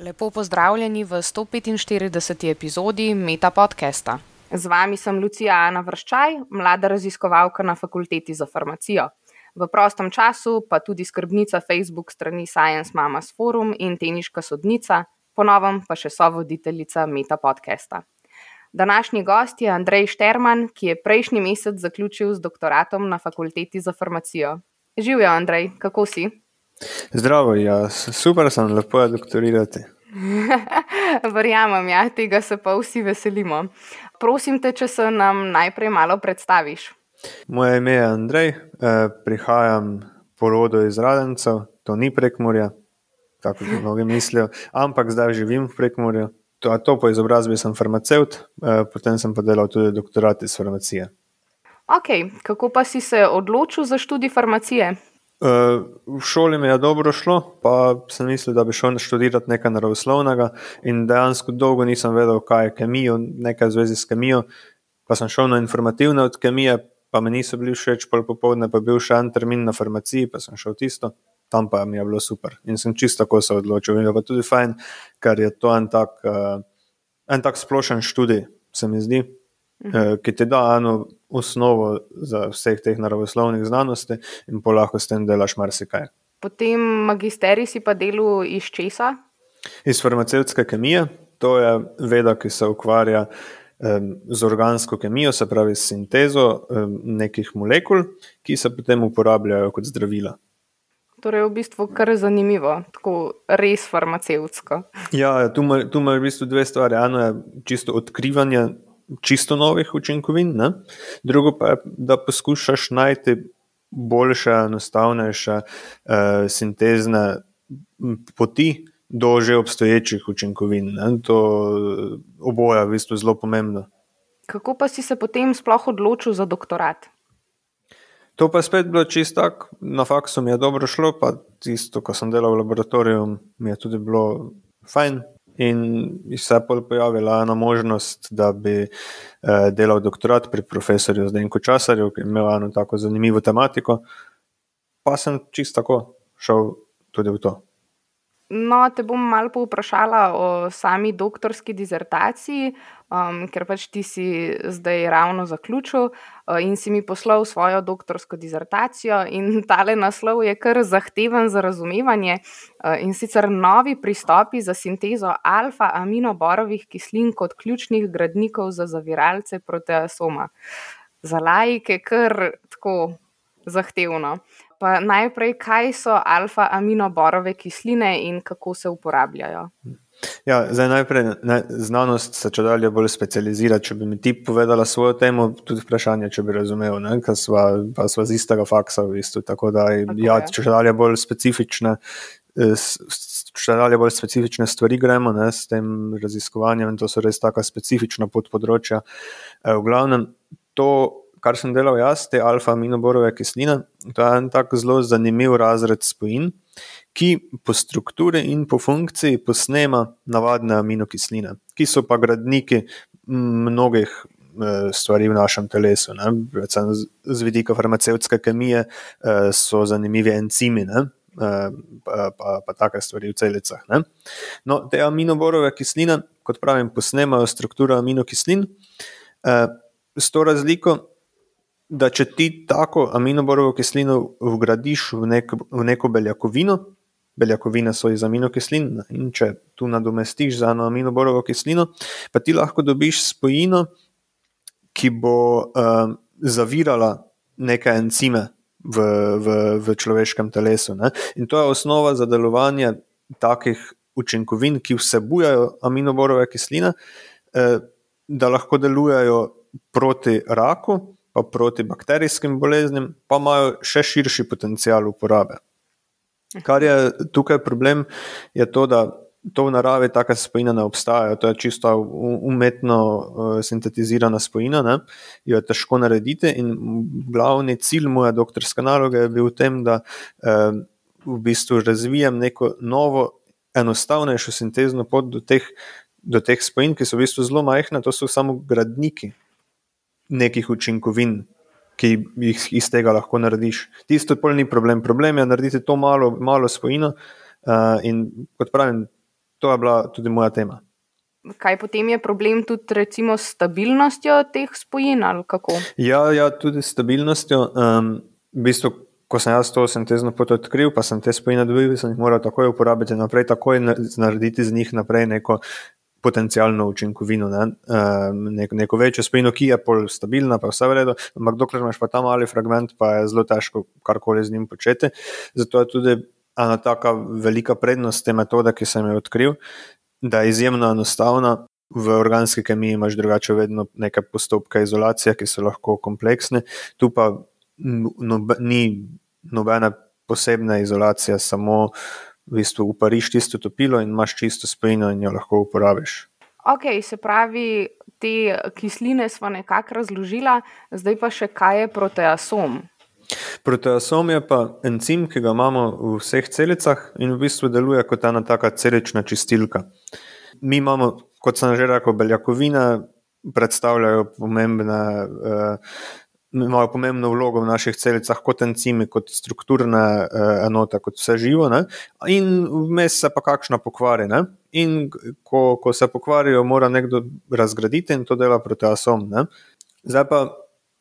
Lepo pozdravljeni v 145. epizodi Meta podcasta. Z vami sem Lucija Ana Vrščaj, mlada raziskovalka na fakulteti za farmacijo. V prostem času pa tudi skrbnica Facebook strani Science Mamas Forum in teniška sodnica, ponovem pa še sovoditeljica Meta podcasta. Današnji gost je Andrej Šterman, ki je prejšnji mesec zaključil z doktoratom na fakulteti za farmacijo. Živijo, Andrej, kako si? Zdravo, ja, super sem, lepo je doktorirati. Verjamem, ja, tega se pa vsi veselimo. Prosim te, če se nam najprej malo predstaviš. Moje ime je Andrej, eh, prihajam po rodu iz Radencev, to ni prekmorja, tako kot mnogi mislijo, ampak zdaj živim v prekmorju. To, to po izobrazbi sem farmaceut, eh, potem sem pa delal tudi doktorat iz farmacije. Ok, kako pa si se odločil za študij farmacije? Uh, v šoli mi je dobro šlo, pa sem mislil, da bi šel študirati nekaj naravoslovnega, in dejansko dolgo nisem vedel, kaj je kemijo, nekaj v zvezi s kemijo. Pa sem šel na informativne od kemije, pa mi niso bili všeč, pol popoldne pa bil še en termin na farmaciji, pa sem šel tisto, tam pa mi je bilo super. In sem čisto tako se odločil. In je pa tudi fajn, ker je to en tak, uh, en tak splošen študij, se mi zdi, uh, ki ti da eno osnovo za vseh teh naravoslovnih znanosti in pa lahko s tem delaš marsikaj. Potem magisterij si pa delal iz česa? Iz farmacevtske kemije, to je veda, ki se ukvarja um, z organsko kemijo, se pravi s sintezo um, nekih molekul, ki se potem uporabljajo kot zdravila. Torej, v bistvu kar zanimivo, tako res farmacevtsko. Ja, tu imaš v bistvu dve stvari. Eno je čisto odkrivanje čisto novih učinkovin, ne? drugo pa je, da poskušaš najti boljše, enostavnejše uh, sintezne poti do že obstoječih učinkovin. Ne? To oboje je v bistvu zelo pomembno. Kako pa si se potem sploh odločil za doktorat? To pa je spet bilo čisto tako, na faksu mi je dobro šlo, pa tisto, ko sem delal v laboratoriju, mi je tudi bilo fajn, In se je pojavila ena možnost, da bi eh, delal doktorat pri profesorju Zdenku Časarju, ki je imel eno tako zanimivo tematiko, pa sem čisto tako šel tudi v to. No, te bom malo povprašala o sami doktorski disertaciji, um, ker pač ti si zdaj ravno zaključil in si mi poslal svojo doktorsko disertacijo. In tale naslov je kar zahteven za razumevanje uh, in sicer novi pristopi za sintezo alfa-aminoborovih kislin kot ključnih gradnikov za zaviralce proteasoma. Za laike kar tako zahtevno. Pa najprej, kaj so alfa-aminoborove kisline in kako se uporabljajo? Ja, zdaj najprej ne, znanost se če dalje bolj specializira. Če bi mi ti povedala svojo temo, tudi vprašanje, če bi razumel, ker sva, sva z istega faksa v bistvu. Tako da, ja, če dalje bolj specifične. Še dalje bolj specifične stvari gremo ne, s tem raziskovanjem, in to so res tako specifična podpodročja. E, v glavnem, to, kar sem delal jaz, te alfa-aminoborove kisline, to je en tak zelo zanimiv razred spojin, ki po strukturi in po funkciji posnema navadne aminokisline, ki so pa gradniki mnogih e, stvari v našem telesu. Predvsem z vidika farmacevtske kemije e, so zanimivi encimi. Ne? E, pa, pa, pa take stvari v celicah. Ne? No, te aminoborove kisline, kot pravim, posnemajo strukturo aminokislin, s to razliko, da če ti tako aminoborovo kislino vgradiš v, nek, v neko beljakovino, beljakovine so iz aminokislin, in če tu nadomestiš za eno aminoborovo kislino, pa ti lahko dobiš spojino, ki bo uh, zavirala neke encime v, v, v človeškem telesu. Ne? In to je osnova za delovanje takih učinkovin, ki vsebujejo aminoborove kisline, uh, da lahko delujejo proti raku pa proti bakterijskim boleznim, pa imajo še širši potencial uporabe. Kar je tukaj problem, je to, da to v naravi taka spojina ne obstaja. To je čisto umetno uh, sintetizirana spojina, ne? jo je težko narediti. In glavni cilj moje doktorske naloge je bil v tem, da uh, v bistvu razvijem neko novo, enostavnejšo sintezno pot do teh, do teh spojin, ki so v bistvu zelo majhne, to so samo gradniki nekih učinkovin, ki jih iz tega lahko narediš. Tisto pol ni problem. Problem je narediti to malo, malo spojino. Uh, in kot pravim, to je bila tudi moja tema. Kaj potem je problem tudi recimo s stabilnostjo teh spojin ali kako? Ja, ja tudi s stabilnostjo. Um, v bistvu, ko sem jaz to sintezno pot odkril, pa sem te spojine dobil, sem jih moral takoj uporabiti naprej, takoj narediti z njih naprej neko potencijalno učinkovino, ne? neko, neko večjo spojino, ki je pol stabilna, pa vse v redu, ampak dokler imaš pa ta mali fragment, pa je zelo težko karkoli z njim početi. Zato je tudi ena taka velika prednost te metode, ki sem jo odkril, da je izjemno enostavna. V organski kemiji imaš drugače vedno neke postopke izolacije, ki so lahko kompleksne, tu pa nobe, ni nobene posebne izolacije, samo v bistvu upariš tisto topilo in imaš čisto spojino in jo lahko uporabiš. Ok, se pravi, te kisline smo nekako razložila, zdaj pa še kaj je proteasom. Proteasom je pa encim, ki ga imamo v vseh celicah in v bistvu deluje kot ena taka celična čistilka. Mi imamo, kot sem že rekel, beljakovine, predstavljajo pomembne. Uh, imajo pomembno vlogo v naših celicah, kot encimi, kot strukturne eh, enote, kot vse živo, ne? in vmes se pa kakšna pokvari. Ne? In ko, ko se pokvarijo, mora nekdo razgraditi in to dela proteasom. Ne? Zdaj pa,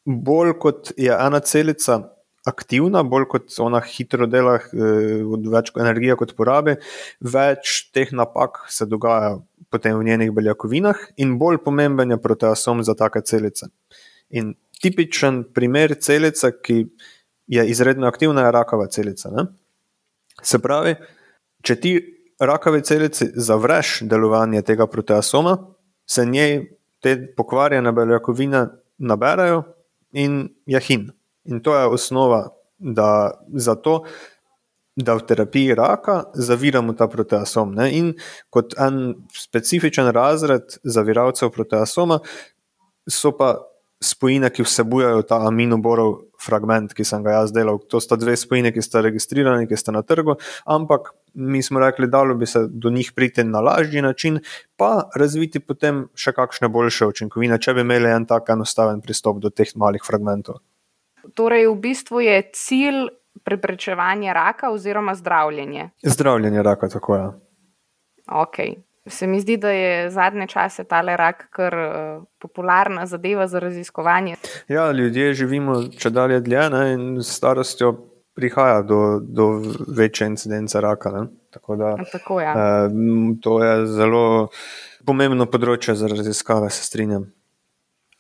bolj kot je ena celica. Aktivna, bolj kot ona hitro dela, eh, več energije kot porabi, več teh napak se dogaja potem v njenih beljakovinah, in bolj pomemben je proteasom za take celice. In tipičen primer celice, ki je izredno aktivna, je rakava celica. Ne? Se pravi, če ti rakavi celici zavreš delovanje tega proteasoma, se njej te pokvarjene beljakovine naberajo in je hin. In to je osnova da, za to, da v terapiji raka zaviramo ta proteasom. Ne? In kot en specifičen razred zaviralcev proteasoma so pa spojine, ki vsebujejo ta aminoborov fragment, ki sem ga jaz delal. To sta dve spojine, ki sta registrirani, ki sta na trgu, ampak mi smo rekli, da bi se do njih priti na lažji način, pa razviti potem še kakšne boljše učinkovine, če bi imeli en tak enostaven pristop do teh malih fragmentov. Torej, v bistvu je cilj preprečevanje raka oziroma zdravljenje. Zdravljenje raka, tako je. Ja. Ok, Se mi zdi, da je zadnje čase ta rak kar uh, popularna zadeva za raziskovanje. Ja, ljudje živimo če dalje dlje ne, in s starostjo prihaja do, do večje incidence raka. Ne. Tako da, Tako, ja. uh, to je zelo pomembno področje za raziskave, se strinjam.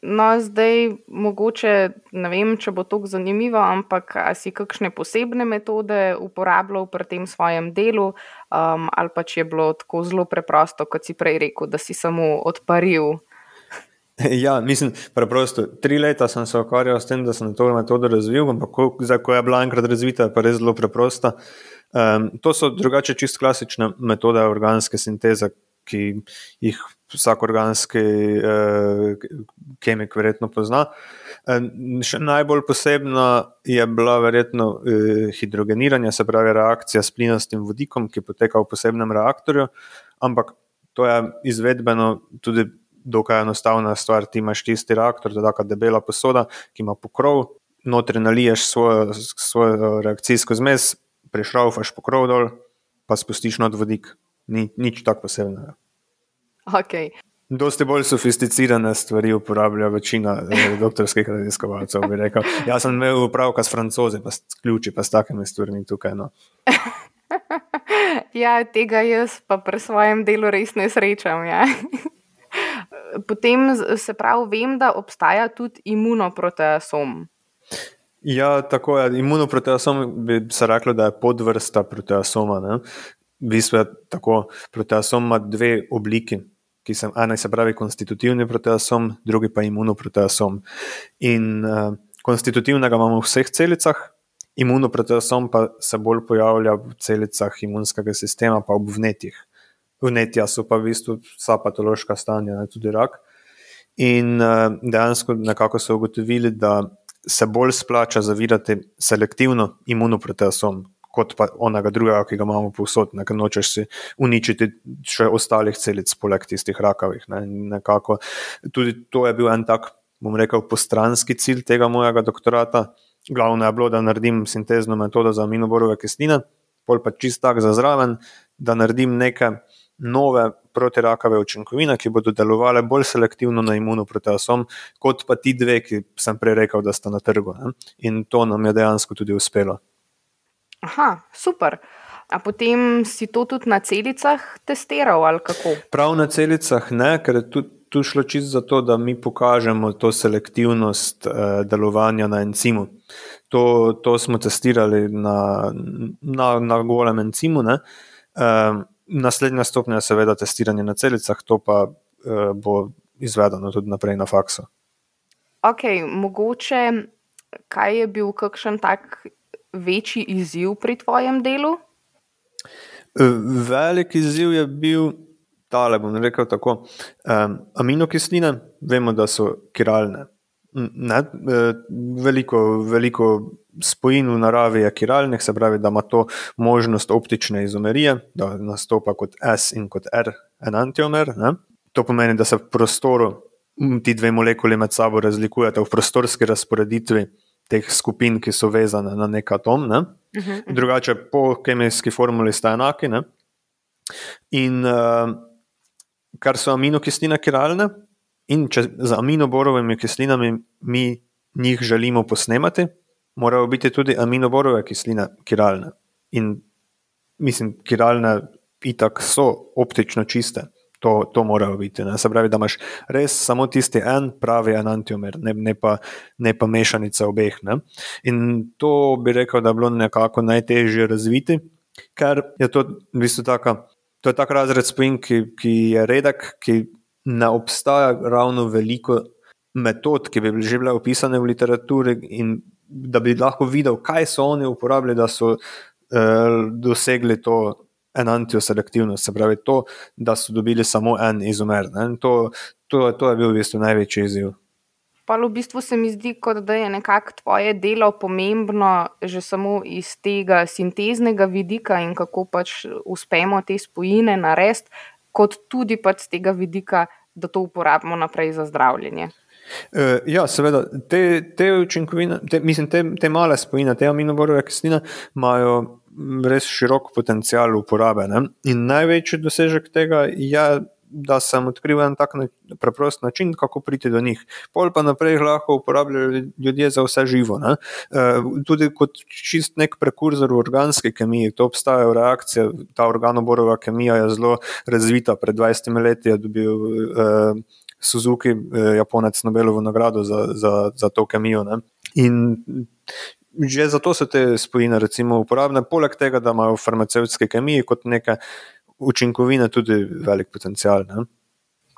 No, zdaj mogoče ne vem, če bo to zanimivo, ampak si kakšne posebne metode uporabljal pri tem svojem delu, um, ali pa če je bilo tako zelo preprosto, kot si prej rekel, da si samo odparil. Ja, mislim, preprosto. Tri leta sem se ukvarjal s tem, da sem to metodo razvil, ampak zdaj, ko je bila enkrat razvita, je pa res zelo preprosta. Um, to so drugače čist klasične metode organske sinteze, ki jih vsak organski eh, kemik verjetno pozna. Eh, še najbolj posebna je bila verjetno eh, hidrogeniranje, se pravi reakcija s plinastim vodikom, ki poteka v posebnem reaktorju, ampak to je izvedbeno tudi dokaj enostavna stvar. Ti imaš tisti reaktor, da je tako debela posoda, ki ima pokrov, notri naliješ svojo, svojo reakcijsko zmes, prešraufaš pokrov dol, pa spustiš not vodik. Ni, nič tako posebnega. Okay. Dosti bolj sofisticirane stvari uporablja večina eh, doktorskih raziskovalcev. Jaz sem imel upravka s francozi, pa s ključi, pa s takimi stvarmi tukaj. No. ja, tega jaz pa pri svojem delu res ne srečam. Ja. Potem se pravi, vem, da obstaja tudi imunoproteasom. Ja, tako je. Imunoproteasom bi se reklo, da je podvrsta proteasoma. Ne? V bistvu tako, proteasom ima dve obliki ki se ena se pravi konstitutivni proteasom, drugi pa imunoproteasom. In uh, konstitutivnega imamo v vseh celicah, imunoproteasom pa se bolj pojavlja v celicah imunskega sistema, pa v vnetjih. Vnetja so pa v bistvu vsa patološka stanja, ne, tudi rak. In uh, dejansko nekako so ugotovili, da se bolj splača zavirati selektivno imunoproteasom, kot pa onega drugega, ki ga imamo povsod, ker nočeš si uničiti še ostalih celic, poleg tistih rakavih. Ne, tudi to je bil en tak, bom rekel, postranski cilj tega mojega doktorata. Glavno je bilo, da naredim sintezno metodo za aminoborove kisline, pol pa čist tak za zraven, da naredim nekaj nove protirakave učinkovine, ki bodo delovale bolj selektivno na imunoproteasom, kot pa ti dve, ki sem prej rekel, da sta na trgu. Ne? In to nam je dejansko tudi uspelo. Aha, super. A potem si to tudi na celicah testiral ali kako? Prav na celicah ne, ker je tudi. Tu šlo čisto zato, da mi pokažemo to selektivnost eh, delovanja na encimu. To, to smo testirali na, na, na golem encimu. Eh, naslednja stopnja je seveda testiranje na celicah, to pa eh, bo izvedeno tudi naprej na faksu. Ok, mogoče kaj je bil kakšen tak večji izziv pri tvojem delu? Velik izziv je bil, da bom rekel tako. Um, aminokisline, vemo, da so kiralne. Ne, e, veliko, veliko spojin v naravi je kiralnih, se pravi, da ima to možnost optične izomerije, da nastopa kot S in kot R enantiomer. Ne. To pomeni, da se v prostoru ti dve molekuli med sabo razlikujete v prostorski razporeditvi teh skupin, ki so vezane na nek atom. Ne? Uh -huh. Drugače, po kemijski formuli sta enaki. Ne? In uh, kar so aminokisline kiralne, in če z aminoborovimi kislinami mi njih želimo posnemati, morajo biti tudi aminoborove kisline kiralne. In mislim, kiralne itak so optično čiste. To, to morajo biti. Ne? Se pravi, da imaš res samo tisti en pravi enantiomer, ne, ne, pa, ne pa mešanica obeh. Ne? In to bi rekel, da je bilo nekako najtežje razviti, ker je to v bistvu tako. To je tak razred spin, ki, ki je redek, ki ne obstaja ravno veliko metod, ki bi že bile opisane v literaturi, in da bi lahko videl, kaj so oni uporabljali, da so eh, dosegli to enantioselektivnost, se pravi to, da so dobili samo en izomer. To, to, to je bil v bistvu največji izziv. Pa v bistvu se mi zdi, da je nekako tvoje delo pomembno že samo iz tega sinteznega vidika in kako pač uspemo te spojine narediti, kot tudi pač z tega vidika, da to uporabimo naprej za zdravljenje. Uh, ja, seveda, te, te učinkovine, te, mislim, te, te male spojine, te aminoborove kisline imajo res širok potencial uporabe. Ne? In največji dosežek tega je, da sem odkril en tak preprost način, kako priti do njih. Pol pa naprej lahko uporabljajo ljudje za vse živo. Ne? Eh, tudi kot čist nek prekurzor v organski kemiji, to obstajajo reakcije. Ta organoborova kemija je zelo razvita. Pred 20 leti je dobil. Uh, Suzuki, Japonec, Nobelovo nagrado za, za, za to kemijo. Ne? In že zato so te spojine recimo, uporabne, poleg tega, da imajo v farmacevtski kemiji kot neke učinkovine tudi velik potencial. Ne?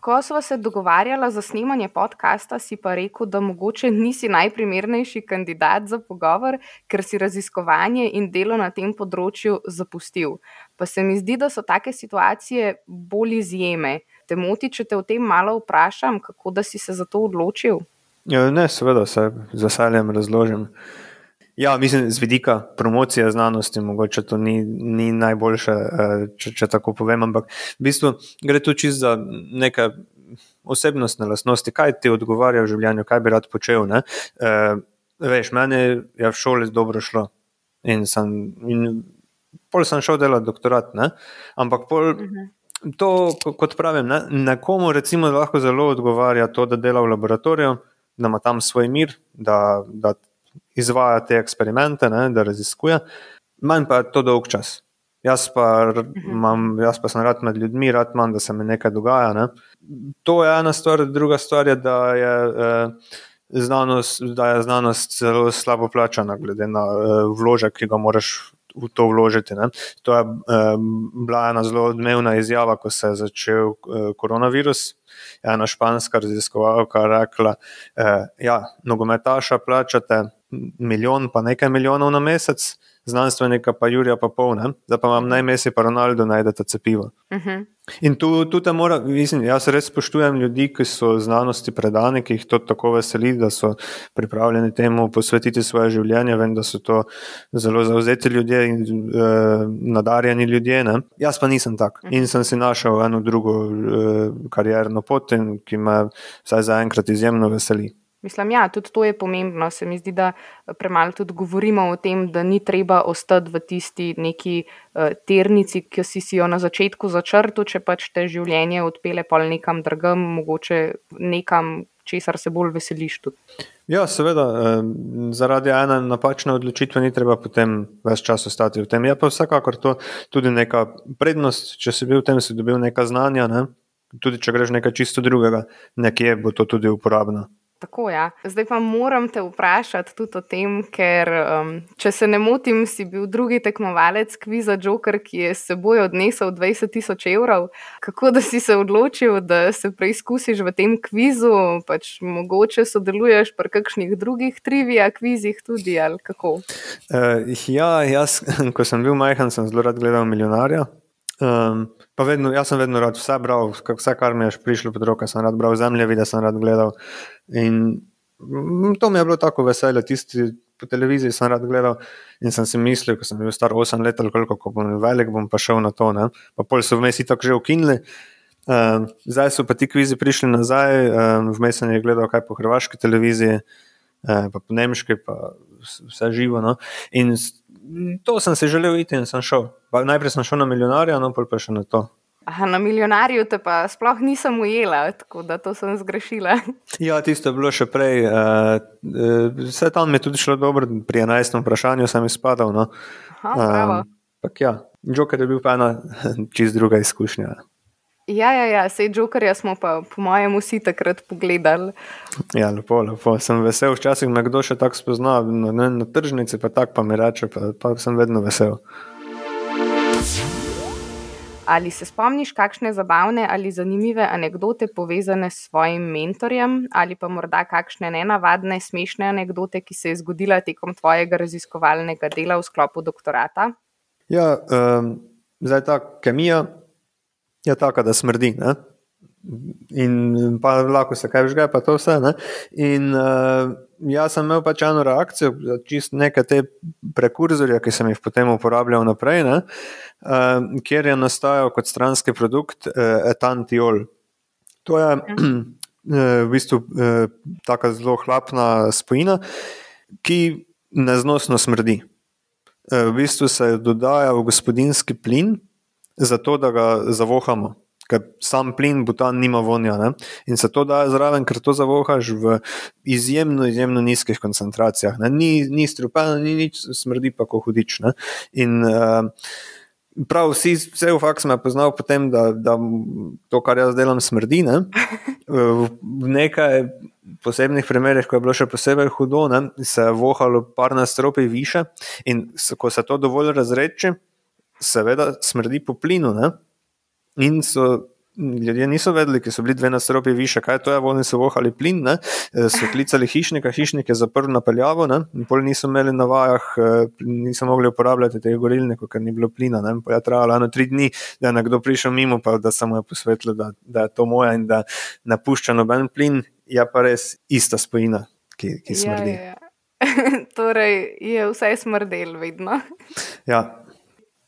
Ko smo se dogovarjali za snemanje podcasta, si pa rekel, da mogoče nisi najprimernejši kandidat za pogovor, ker si raziskovanje in delo na tem področju zapustil. Pa se mi zdi, da so take situacije bolj izjeme. Te moti, če te o tem malo vprašam, kako da si se za to odločil? Ja, ne, seveda, se z veseljem razložim. Ja, mislim, z vidika promocije znanosti, mogoče to ni, ni najboljše, eh, če, če tako povem, ampak v bistvu gre tu čisto za neke osebnostne lastnosti, kaj ti odgovarja v življenju, kaj bi rad počel. E, veš, meni je v šoli dobro šlo in sem, in pol sem šel delati doktorat, ne? ampak pol. Mhm. To, kot pravim, ne, nekomu recimo, lahko zelo odgovarja to, da dela v laboratoriju, da ima tam svoj mir, da, da izvaja te eksperimente, ne, da raziskuje, manj pa je to dolg čas. Jaz pa, mhm. imam, jaz pa sem rad med ljudmi, rad imam, da se mi nekaj dogaja. Ne. To je ena stvar, druga stvar je, da je, eh, znanost, da je znanost zelo slabo plačana, glede na eh, vložek, ki ga moraš v to vložiti. Ne. To je eh, bila ena zelo odmevna izjava, ko se je začel eh, koronavirus. Ena španska raziskovalka je rekla, da eh, ja, nogometaša plačate milijon, pa nekaj milijonov na mesec, znanstvenika pa Jurija pa polne, da pa vam naj mesi pa Ronaldo najdete cepivo. Uh mhm. -huh. In tu, tu te mora, mislim, jaz res spoštujem ljudi, ki so znanosti predani, ki jih to tako veseli, da so pripravljeni temu posvetiti svoje življenje. Vem, da so to zelo zauzeti ljudje in uh, nadarjeni ljudje. Ne? Jaz pa nisem tak -huh. in sem si našel eno drugo uh, karierno pot, ki me vsaj zaenkrat izjemno veseli. Mislim, ja, tudi to je pomembno. Se mi zdi, da premalo tudi govorimo o tem, da ni treba ostati v tisti neki uh, ternici, ki si, si jo na začetku začrtu, če pač te življenje odpele pol nekam drugam, mogoče nekam, česar se bolj veseliš. Tudi. Ja, seveda, eh, zaradi ene napačne odločitve ni treba potem več časa ostati v tem. Je pa vsekakor to tudi neka prednost, če si bil v tem, si dobil neka znanja, ne? tudi če greš nekaj čisto drugega, nekje bo to tudi uporabno. Tako, ja. Zdaj pa moram te vprašati tudi o tem, ker um, če se ne motim, si bil drugi tekmovalec kviza Joker, ki je s seboj odnesel 20 tisoč evrov. Kako da si se odločil, da se preizkusiš v tem kvizu, pač mogoče sodeluješ pri kakšnih drugih trivija kvizih tudi ali kako? Uh, ja, jaz, ko sem bil majhen, sem zelo rad gledal milijonarja. Um, vedno, jaz sem vedno rad vse bral, vse, kar mi je prišlo pod roke, sem rad bral zemlje, videl sem rad gledal. In mm, to mi je bilo tako veselje, tisti po televiziji sem rad gledal. In sem si mislil, ko sem bil star 8 let ali koliko, ko bom velik, bom pa šel na to. Ne? Pa pol so vmes tako že ukinili. Um, zdaj so pa ti kvizi prišli nazaj, um, vmes sem jih gledal kaj po hrvaški televiziji, um, pa po nemški, pa vse živo. No? In to sem si želel iti in sem šel. Najprej sem šel na milijonarja, no pa še na to. Aha, na milijonarju te pa sploh nisem ujela, tako da to sem zgrešila. Ja, tisto je bilo še prej. Uh, vse tam mi je tudi šlo dobro, pri 11. vprašanju sem izpadal. No. Aha, um, ja, Joker je bil pa ena čist druga izkušnja. Ja, ja, ja. sej Jokerja smo pa, po mojem, vsi takrat pogledali. Ja, lepo, lepo. Sem vesel, včasih me kdo še tako spozna, no, ne, na tržnici pa tako pa mi reče, pa, pa sem vedno vesel. Ali se spomniš kakšne zabavne ali zanimive anekdote povezane s svojim mentorjem, ali pa morda kakšne nenavadne, smešne anekdote, ki se je zgodila tekom tvojega raziskovalnega dela v sklopu doktorata? Ja, um, zdaj ta kemija je taka, da smrdi. Ne? In pa lahko se kaj žge, pa to vse. Ne? In uh, jaz sem imel pač eno reakcijo, čist nekaj te prekurzorje, ki sem jih potem uporabljal naprej, uh, kjer je nastajal kot stranski produkt uh, etantiol. To je uh, v bistvu uh, tako zelo hlapna spojina, ki neznosno smrdi. Uh, v bistvu se dodaja v gospodinski plin zato da ga zavohamo. Ker sam plin, butan, nima vonja. Ne? In se to da zraven, ker to zavohaš v izjemno, izjemno nizkih koncentracijah. Ne? Ni, ni strupeno, ni nič, smrdi pa kot hudič. Ne? In uh, prav vsi, vse v faksu me poznajo potem, da, da to, kar jaz delam, smrdi. Ne? V nekaj posebnih primerih, ko je bilo še posebej hudo, ne? se je vohalo par nastropi više in ko se to dovolj razreče seveda smrdi po plinu. Ne? In so ljudje niso vedeli, ki so bili dve nastropi više, kaj to je, oni so vohali plin, ne? E, so klicali hišnika, hišnik je zaprl napeljavo, ne? in pol niso imeli na vajah, e, niso mogli uporabljati teh gorilnikov, ker ni bilo plina. Ne? Pa je trajalo eno tri dni, da je nekdo prišel mimo, pa da se mu je posvetlil, da, da je to moja in da ne pušča noben plin, je pa res ista spojina, ki, ki smrdi. Ja, ja. torej je vse smrdel, vedno. ja.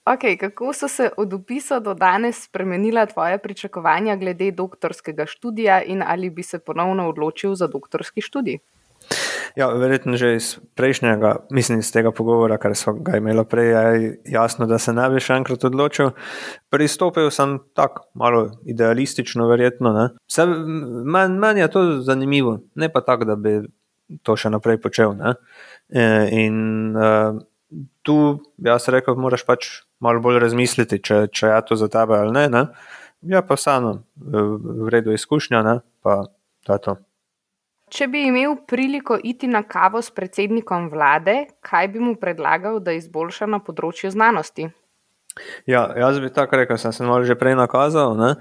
Okay, kako so se od opisa do danes spremenila tvoja pričakovanja glede doktorskega študija in ali bi se ponovno odločil za doktorski študij? Ja, verjetno že iz prejšnjega, mislim, iz tega pogovora, kar smo ga imeli prej, je jasno, da se ne bi še enkrat odločil. Pristopil sem tako, malo idealistično, verjetno. Meni men je to zanimivo, ne pa tako, da bi to še naprej počel. Ne? E, in uh, tu, jaz rekel, moraš pač malo bolj razmisliti, če, če je to za tebe ali ne. ne? Ja, pa vseeno, v redu izkušnja, ne? pa je to. Če bi imel priliko iti na kavo s predsednikom vlade, kaj bi mu predlagal, da izboljša na področju znanosti? Ja, jaz bi tako rekel, sem se malo že prej nakazal. Ne?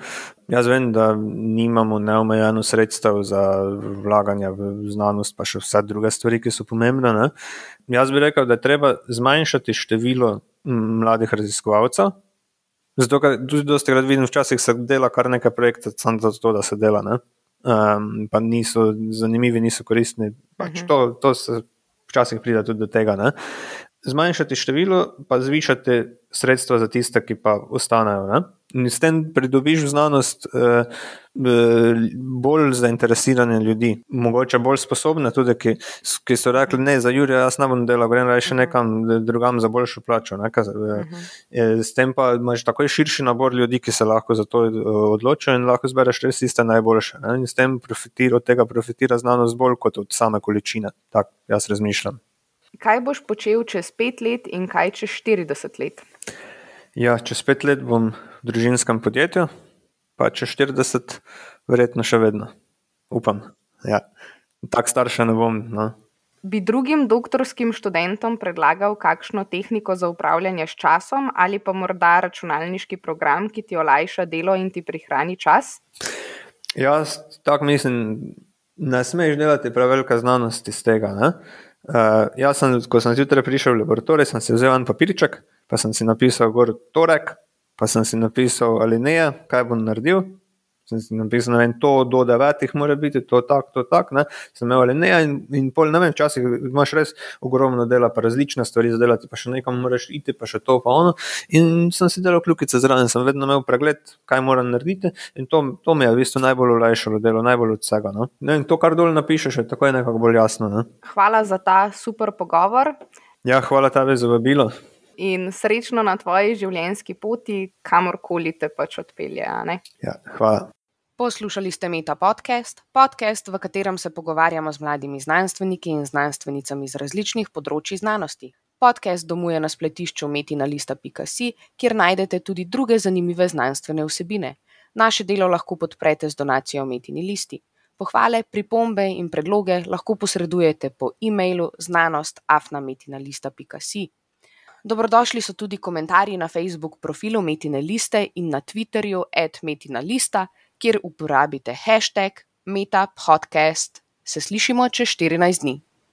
Jaz vem, da nimamo neomejeno sredstev za vlaganje v znanost, pa še vse druge stvari, ki so pomembne. Ne? Jaz bi rekel, da je treba zmanjšati število mladih raziskovalcev. Zato, ker tudi dosti krat vidim, včasih se dela kar nekaj projektov, samo zato, da se dela. Um, pa niso zanimivi, niso koristni. Pač mhm. to, to se včasih pride tudi do tega. Ne? Zmanjšati število, pa zvišati sredstva za tiste, ki pa ostanejo. Ne? In s tem pridobiš znanost eh, eh, bolj zainteresirane ljudi, mogoče bolj sposobne, tudi ki, ki so rekli: Ne, za Jurija, jaz ne bom delal, grem reči nekam drugam za boljšo plačo. Ne, kaj, eh, s tem pa imaš takoj širši nabor ljudi, ki se lahko za to odločijo in lahko zbereš res tiste najboljše. Ne, in s tem profitira, od tega profitira znanost bolj kot od same količine. Tako jaz razmišljam. Kaj boš počel čez pet let in kaj čez 40 let? Ja, čez pet let bom v družinskem podjetju, pa če 40, verjetno še vedno. Upam. Ja. Tako starša ne bom. No. Bi drugim doktorskim študentom predlagal kakšno tehniko za upravljanje s časom ali pa morda računalniški program, ki ti olajša delo in ti prihrani čas? Jaz tako mislim, ne smeš delati prevelika znanost iz tega. Uh, jaz sem, ko sem zjutraj prišel v laboratorij, sem si vzel en papirček, pa sem si napisal gor torek, pa sem si napisal ali ne, kaj bom naredil. Sem napisal, da to do devetih mora biti, to tako, to tako. Sem imel ali ne, in, in pol ne vem, včasih imaš res ogromno dela, pa različne stvari za delati, pa še nekam moraš iti, pa še to, pa ono. In sem si delal kljukice zraven, sem vedno imel pregled, kaj moram narediti. In to, to mi je v bistvu najbolj olajšalo delo, najbolj od vsega. No? In to, kar dol napišeš, je tako je nekako bolj jasno. Ne? Hvala za ta super pogovor. Ja, hvala tebi za vabilo in srečno na tvoji življenjski poti, kamorkoli te pač odpelje. Ja, hvala. Poslušali ste Meta podcast, podcast, v katerem se pogovarjamo z mladimi znanstveniki in znanstvenicami iz različnih področji znanosti. Podcast domuje na spletišču metinalista.si, kjer najdete tudi druge zanimive znanstvene vsebine. Naše delo lahko podprete z donacijo Metini listi. Pohvale, pripombe in predloge lahko posredujete po e-mailu znanost.afnametinalista.si. Dobrodošli so tudi komentarji na Facebook profilu Metine liste in na Twitterju Metina lista, kjer uporabite hashtag MetaPodcast. Se slišimo čez 14 dni.